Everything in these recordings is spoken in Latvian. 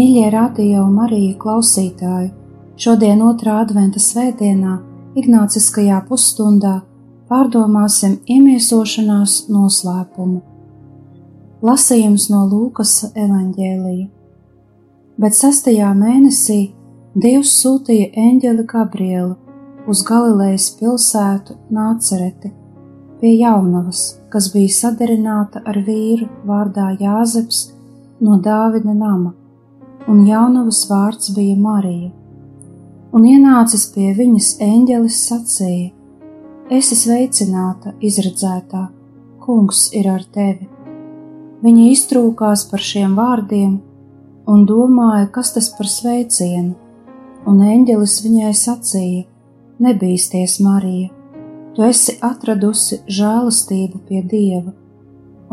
Mīļie radio Marija klausītāji, šodien otrā adventa svētdienā, Ignāciskajā pusstundā, pārdomāsim iemiesošanās noslēpumu. Lasījums no Lūkas evaņģēlija. Bet sastajā mēnesī Dievs sūtīja eņģeli Gabrielu uz Galilejas pilsētu Nācereti pie jaunavas, kas bija sadarināta ar vīru vārdā Jāzeps no Dāvida nama un jaunavas vārds bija Marija. Un ienācis pie viņas eņģelis sacīja: Esi sveicināta, izredzētā, kungs ir ar tevi. Viņa iztrūkās par šiem vārdiem un domāja, kas tas par sveicienu, un eņģelis viņai sacīja: Nebīsties, Marija, tu esi atradusi žēlastību pie Dieva,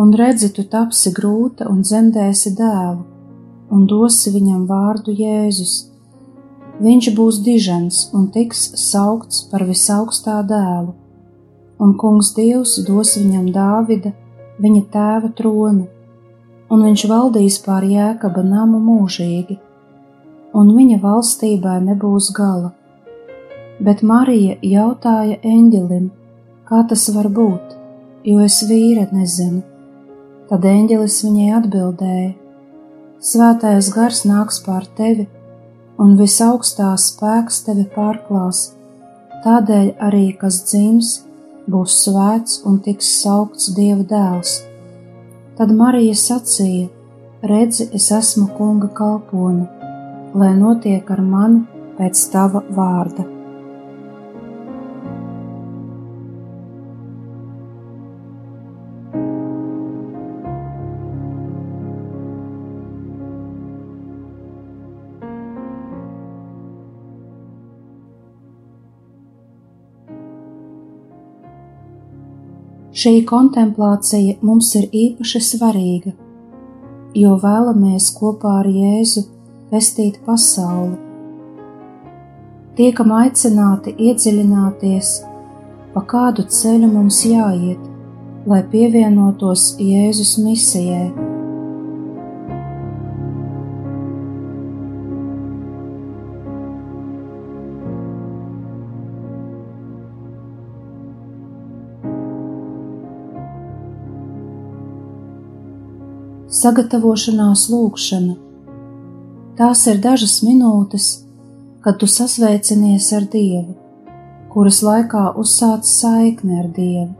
un redzi, tu tapsi grūta un dzemdēsi dēlu un dosi viņam vārdu Jēzus. Viņš būs dižens un tiks saukts par visaugstā dēlu, un kungs Dievs dos viņam Dāvida, viņa tēva troni, un viņš valdīs pār jēkaba namu mūžīgi, un viņa valstībai nebūs gala. Bet Marija jautāja eņģelim, kā tas var būt, jo es vīra nezinu. Tad eņģelis viņai atbildēja: Svētais gars nāks pār tevi, un visaugstās spēks tevi pārklās. Tādēļ arī, kas dzims, būs svēts un tiks saukts Dieva dēls. Tad Marija sacīja: Redzi, es esmu kunga kalpone, lai notiek ar mani pēc tava vārda. Šī kontemplācija mums ir īpaši svarīga, jo vēlamies kopā ar Jēzu pestīt pasauli. Tiekam aicināti iedziļināties, pa kādu ceļu mums jāiet, lai pievienotos Jēzus misijai sagatavošanās lūkšana. Tās ir dažas minūtes, kad tu sasveicinies ar Dievu, kuras laikā uzsāc saikni ar Dievu.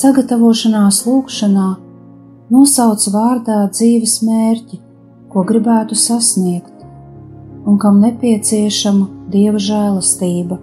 Sagatavošanās lūkšanā nosauc vārdā dzīves mērķi, ko gribētu sasniegt, un kam nepieciešama Dieva žēlastība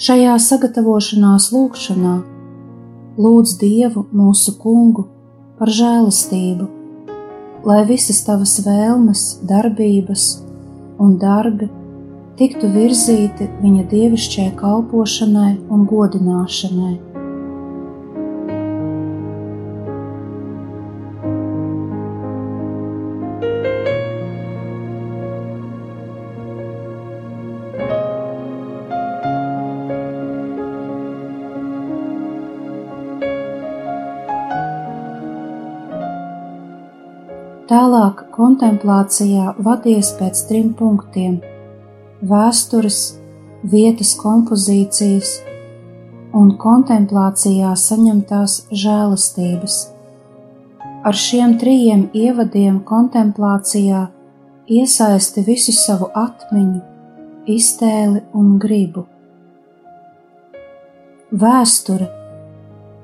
Šajā sagatavošanās lūkšanā lūdz Dievu mūsu kungu par žēlastību, lai visas tavas vēlmes, darbības un darbi tiktu virzīti viņa dievišķai kalpošanai un godināšanai. Tālāk kontemplācijā vadies pēc trim punktiem - vēstures, vietas kompozīcijas un kontemplācijā saņemtās žēlastības. Ar šiem trijiem ievadiem kontemplācijā iesaisti visu savu atmiņu, iztēli un gribu, vēsture.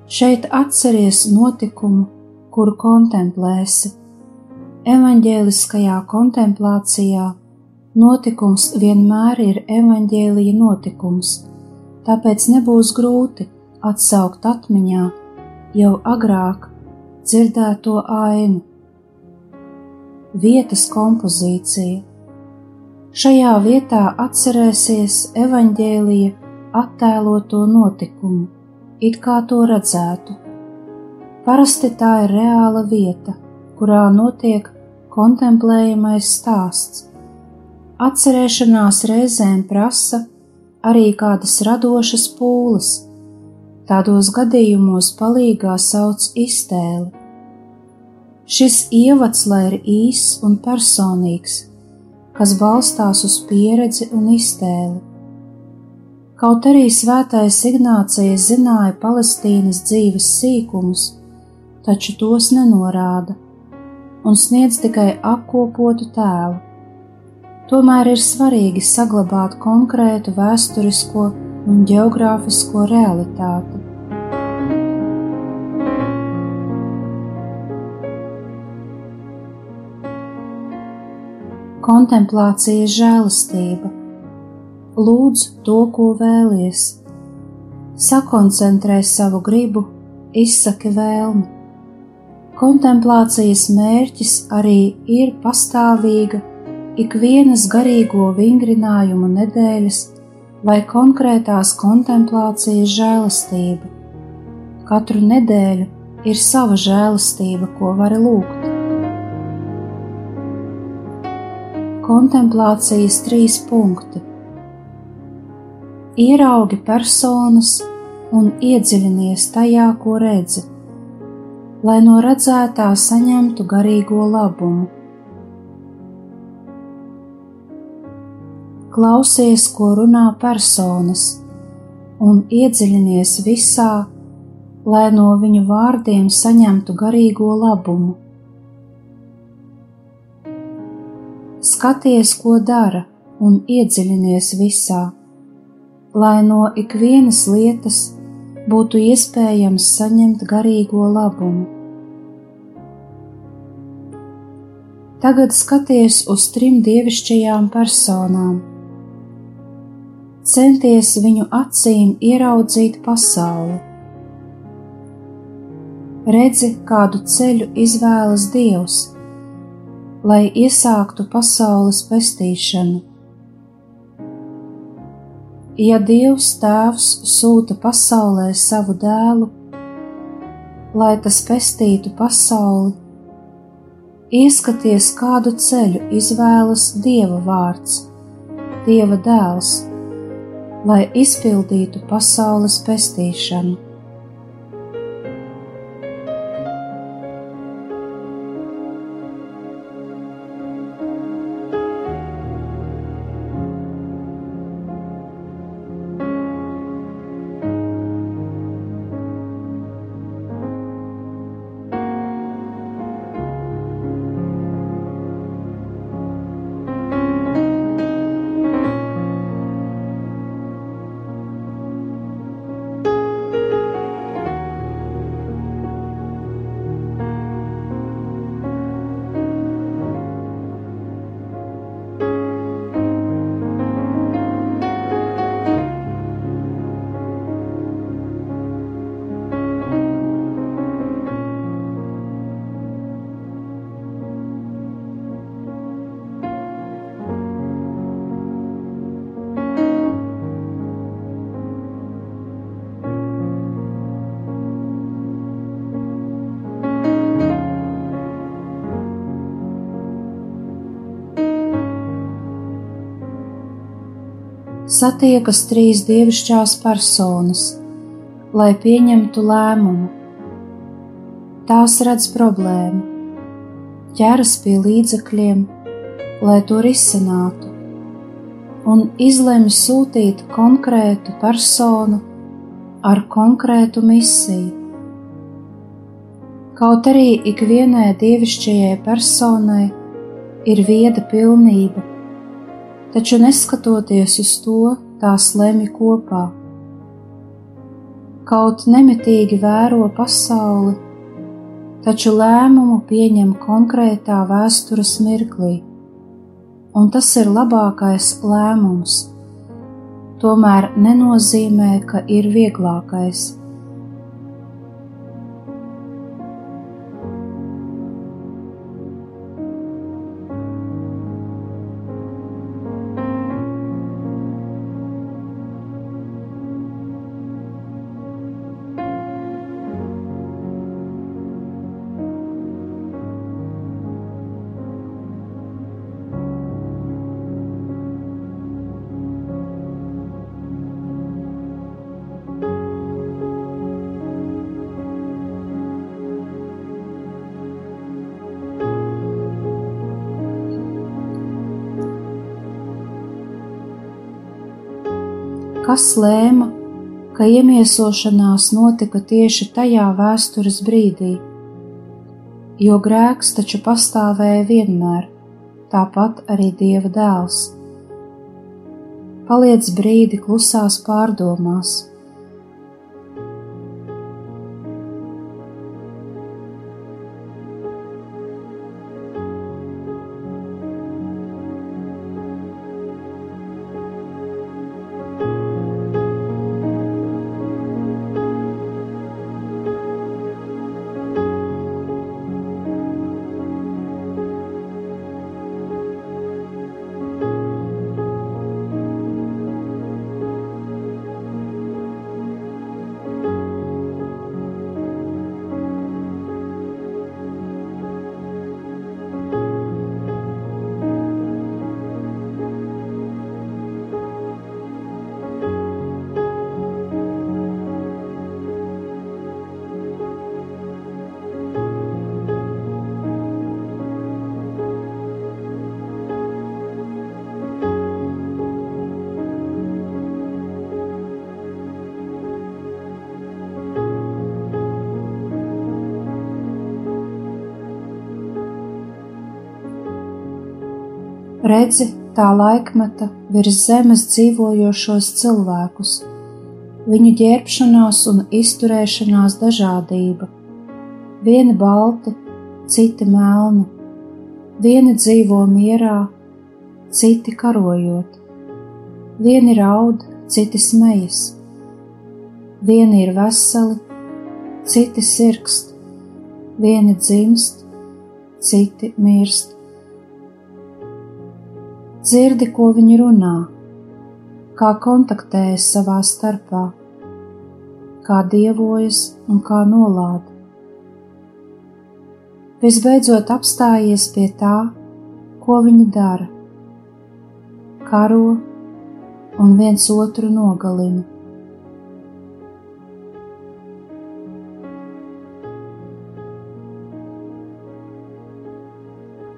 Šeit atceries notikumu, kuru kontemplēsi. Evanģēliskajā kontemplācijā notikums vienmēr ir evanģēlija notikums, tāpēc nebūs grūti atsaukt atmiņā jau agrāk dzirdēto ainu. Vietas kompozīcija Šajā vietā atcerēsies evaņģēlija attēloto notikumu, it kā to redzētu. Parasti tā ir reāla vieta, kurā notiek kontemplējamais stāsts. Atcerēšanās reizēm prasa arī kādas radošas pūles, tādos gadījumos palīgā sauc iztēli. Šis ievads, lai ir īss un personīgs, kas balstās uz pieredzi un iztēli. Kaut arī svētais Ignācijas zināja Palestīnas dzīves sīkumus, taču tos nenorāda un sniedz tikai apkopotu tēlu. Tomēr ir svarīgi saglabāt konkrētu vēsturisko un geogrāfisko realitāti. kontemplācija žēlastība. Lūdzu to, ko vēlies. Sakoncentrē savu gribu, izsaki vēlmi. Kontemplācijas mērķis arī ir pastāvīga ikvienas garīgo vingrinājumu nedēļas vai konkrētās kontemplācijas žēlastība. Katru nedēļu ir sava žēlastība, ko vari lūgt. kontemplācijas trīs punkti. Ieraugi personas un iedziļinies tajā, ko redzi, lai no redzētā saņemtu garīgo labumu. Klausies, ko runā personas, un iedziļinies visā, lai no viņu vārdiem saņemtu garīgo labumu. skaties, ko dara, un iedziļinies visā, lai no ikvienas lietas būtu iespējams saņemt garīgo labumu. Tagad skaties uz trim dievišķajām personām. Centies viņu acīm ieraudzīt pasauli. Redzi, kādu ceļu izvēlas Dievs lai iesāktu pasaules pestīšanu. Ja Dievs Tēvs sūta pasaulē savu dēlu, lai tas pestītu pasauli, ieskaties, kādu ceļu izvēlas Dieva vārds, Dieva dēls, lai izpildītu pasaules pestīšanu. Satiekas trīs dievišķās personas, lai pieņemtu lēmumu. Tās redz problēmu, ķeras pie līdzekļiem, lai to risinātu, un izlemj sūtīt konkrētu personu ar konkrētu misiju. Kaut arī ikvienai dievišķajai personai ir vieda pilnība taču neskatoties uz to, tās lemj kopā. kaut nemitīgi vēro pasauli, taču lēmumu pieņem konkrētā vēstures mirklī, un tas ir labākais lēmums. Tomēr nenozīmē, ka ir vieglākais. Kas lēma, ka iemiesošanās notika tieši tajā vēstures brīdī, jo grēks taču pastāvēja vienmēr, tāpat arī Dieva dēls. Paliec brīdi klusās pārdomās redzi tā laikmeta virs zemes dzīvojošos cilvēkus, viņu ģērbšanās un izturēšanās dažādība. Vieni balti, citi melni, vieni dzīvo mierā, citi karojot, vieni raud, citi smejas, vieni ir veseli, citi sirkst, vieni dzimst, citi mirst dzirdi, ko viņi runā, kā kontaktējas savā starpā, kā dievojas un kā nolāda. Visbeidzot, apstājies pie tā, ko viņi dara, karo un viens otru nogalina.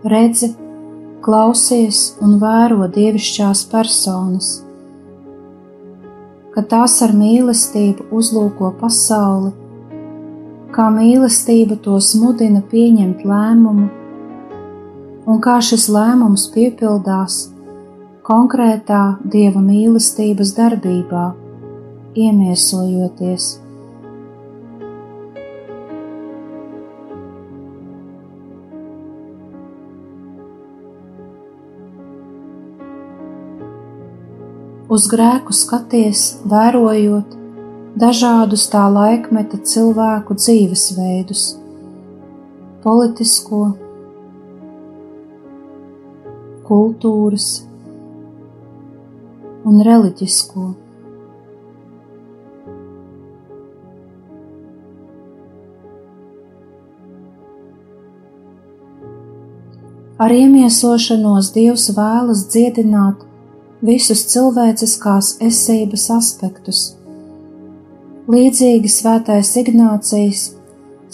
Redzi, klausies un vēro dievišķās personas, ka tās ar mīlestību uzlūko pasauli, kā mīlestība tos mudina pieņemt lēmumu, un kā šis lēmums piepildās konkrētā dieva mīlestības darbībā, iemiesojoties. Uz grēku skaties, vērojot dažādus tā laikmeta cilvēku dzīvesveidus, politisko, kultūras un reliģisko. Ar iemiesošanos Dievs vēlas dziedināt visus cilvēciskās esības aspektus. Līdzīgi svētais Ignācijas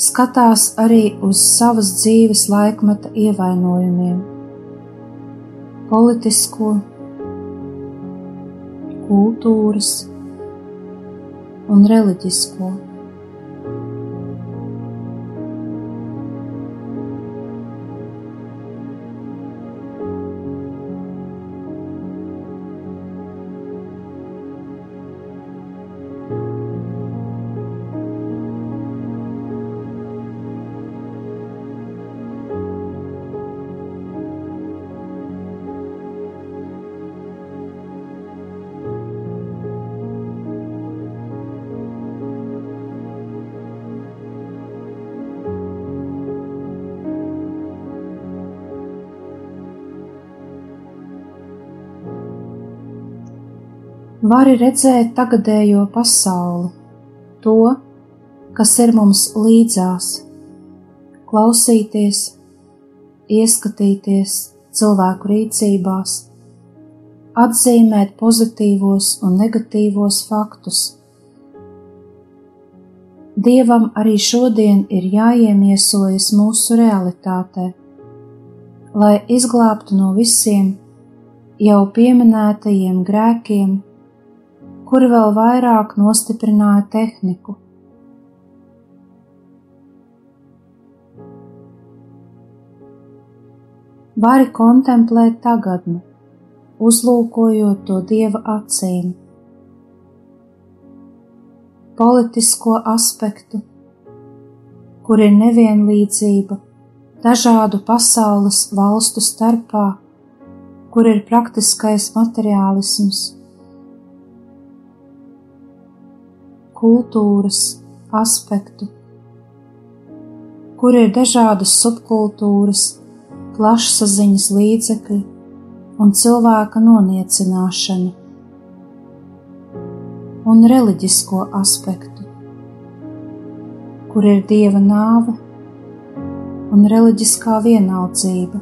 skatās arī uz savas dzīves laikmeta ievainojumiem - politisko, kultūras un reliģisko. Vari redzēt tagadējo pasauli, to, kas ir mums līdzās, klausīties, ieskatīties cilvēku rīcībās, atzīmēt pozitīvos un negatīvos faktus. Dievam arī šodien ir jāiemiesojas mūsu realitātē, lai izglābtu no visiem jau pieminētajiem grēkiem, kuri vēl vairāk nostiprināja tehniku. Vari kontemplēt tagadni, uzlūkojot to dieva acīm, politisko aspektu, kur ir nevienlīdzība dažādu pasaules valstu starpā, kur ir praktiskais materiālisms, kultūras aspektu, kur ir dažādas subkultūras, plašsaziņas līdzekļi un cilvēka noniecināšana, un reliģisko aspektu, kur ir dieva nāve un reliģiskā vienaldzība.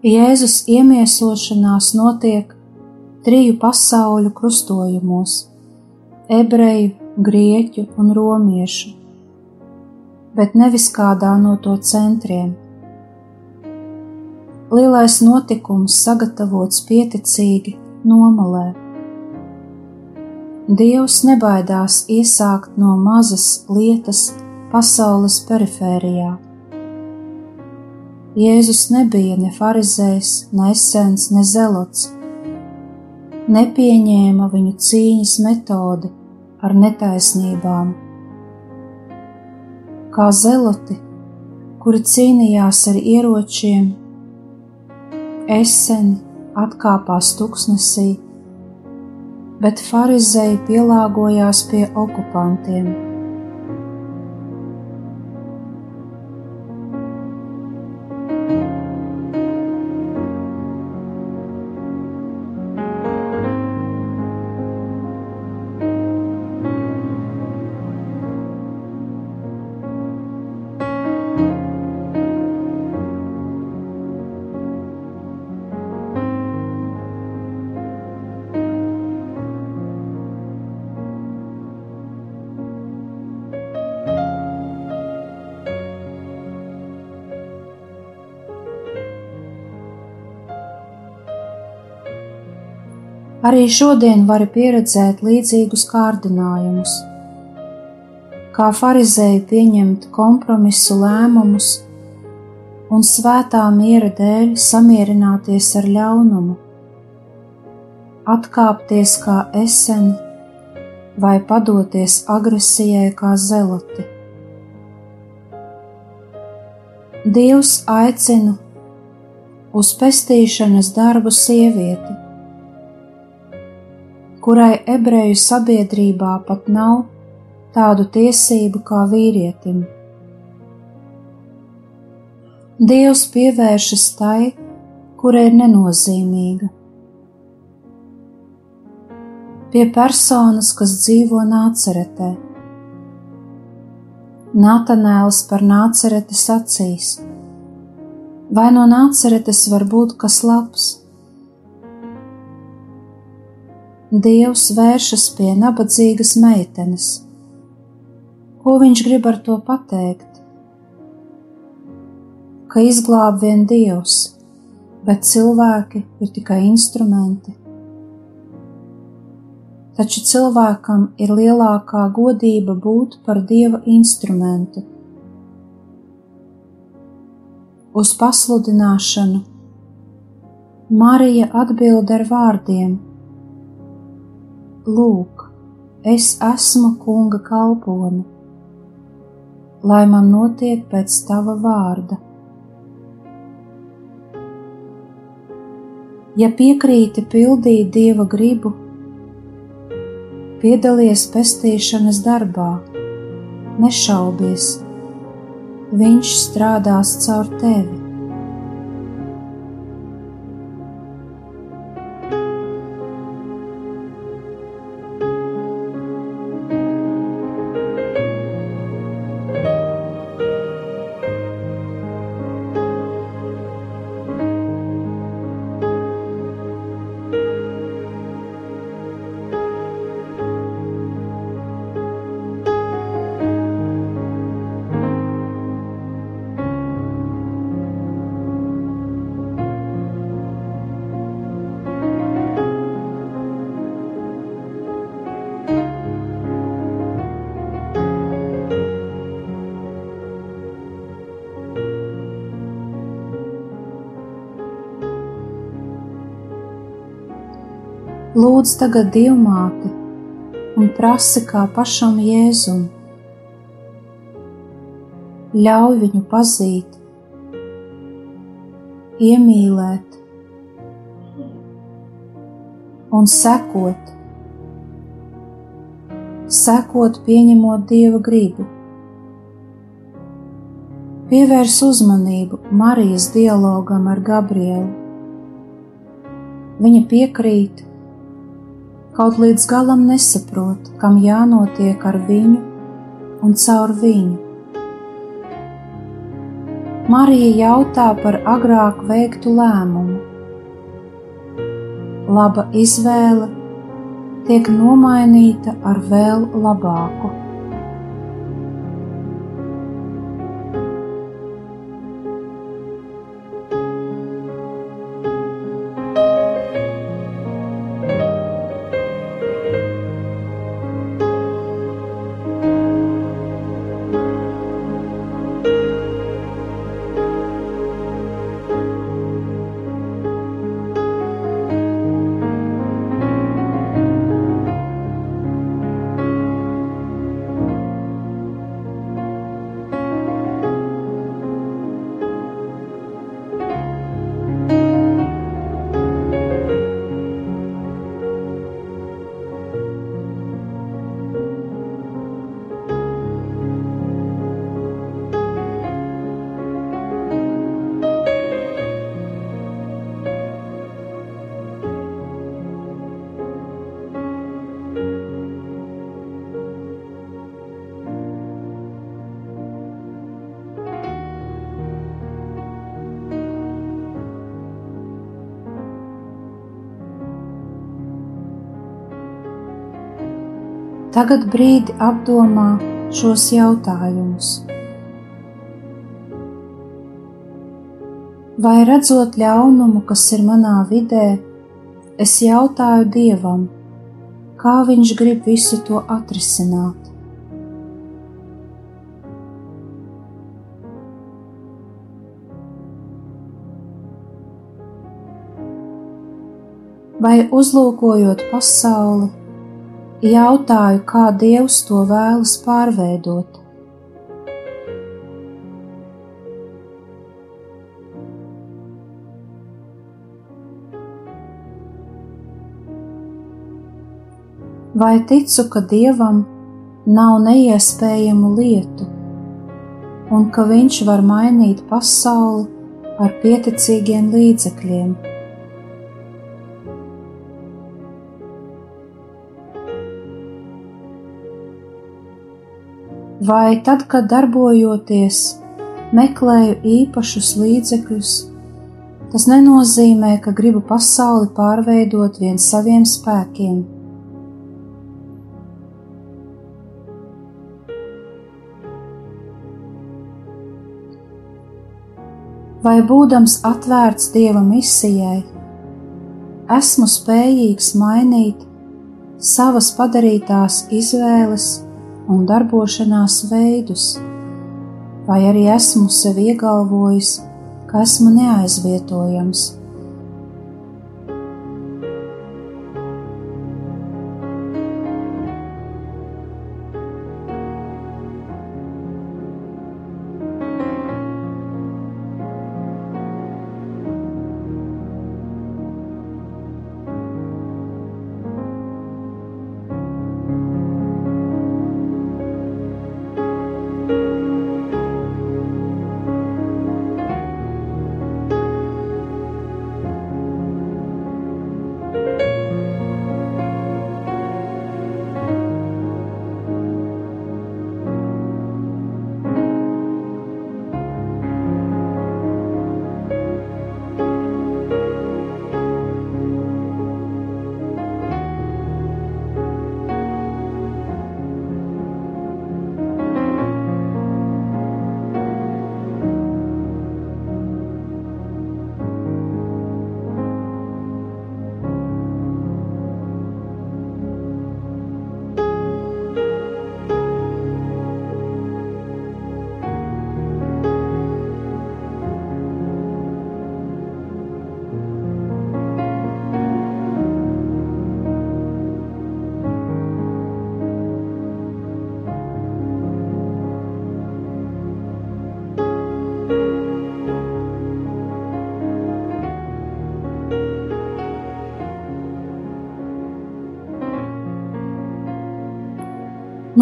Jēzus iemiesošanās notiek triju pasauļu krustojumos - ebreju, grieķu un romiešu, bet nevis kādā no to centriem. Lielais notikums sagatavots pieticīgi nomalē. Dievs nebaidās iesākt no mazas lietas pasaules perifērijā Jēzus nebija ne farizējs, ne esens, ne zelots. Nepieņēma viņu cīņas metodi ar netaisnībām. Kā zeloti, kuri cīnījās ar ieročiem, eseni atkāpās tuksnesī, bet farizēji pielāgojās pie okupantiem. Arī šodien vari pieredzēt līdzīgus kārdinājumus. Kā farizēji pieņemt kompromisu lēmumus un svētā miera dēļ samierināties ar ļaunumu, atkāpties kā eseni vai padoties agresijai kā zeloti. Dievs aicina uz pestīšanas darbu sievieti kurai ebreju sabiedrībā pat nav tādu tiesību kā vīrietim. Dievs pievēršas tai, kura ir nenozīmīga, pie personas, kas dzīvo nāceretē. Natanēls par nācereti sacīs: Vai no nāceretes var būt kas labs? Dievs vēršas pie nabadzīgas meitenes. Ko viņš grib ar to pateikt? Ka izglāb vien Dievs, bet cilvēki ir tikai instrumenti. Taču cilvēkam ir lielākā godība būt par Dieva instrumentu. Uz pasludināšanu Marija atbild ar vārdiem – Lūk, es esmu kunga kalpone, lai man notiek pēc tava vārda. Ja piekrīti pildīt dieva gribu, piedalies pestīšanas darbā, nešaubies, viņš strādās caur tevi. Lūdz tagad dievmāti un prasi kā pašam Jēzum. Ļauj viņu pazīt, iemīlēt un sekot, sekot pieņemot Dieva gribu. Pievērs uzmanību Marijas dialogam ar Gabrielu. Viņa piekrīt, kaut līdz galam nesaprot, kam jānotiek ar viņu un caur viņu. Marija jautā par agrāk veiktu lēmumu. Laba izvēle tiek nomainīta ar vēl labāku. Tagad brīdi apdomā šos jautājumus. Vai redzot ļaunumu, kas ir manā vidē, es jautāju Dievam, kā Viņš grib visu to atrisināt? Vai uzlūkojot pasauli, jautāju, kā Dievs to vēlas pārveidot. Vai ticu, ka Dievam nav neiespējamu lietu, un ka Viņš var mainīt pasauli ar pieticīgiem līdzekļiem? Vai tad, kad darbojoties, meklēju īpašus līdzekļus. Tas nenozīmē, ka gribu pasauli pārveidot vien saviem spēkiem. Vai būdams atvērts Dieva misijai, esmu spējīgs mainīt savas padarītās izvēles un darbošanās veidus, vai arī esmu sev iegalvojis, ka esmu neaizvietojams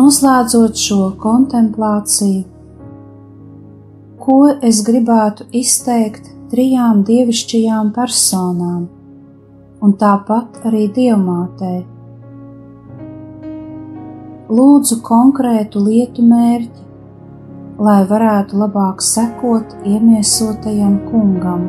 Noslēdzot šo kontemplāciju, ko es gribētu izteikt trijām dievišķajām personām, un tāpat arī dievmātei. Lūdzu konkrētu lietu mērķi, lai varētu labāk sekot iemiesotajam kungam.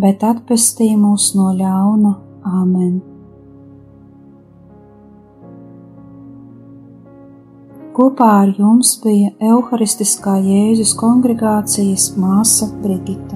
bet atpestī mūs no ļauna. Āmen! Kopā ar jums bija Euharistiskā Jēzus kongregācijas māsa Brigita.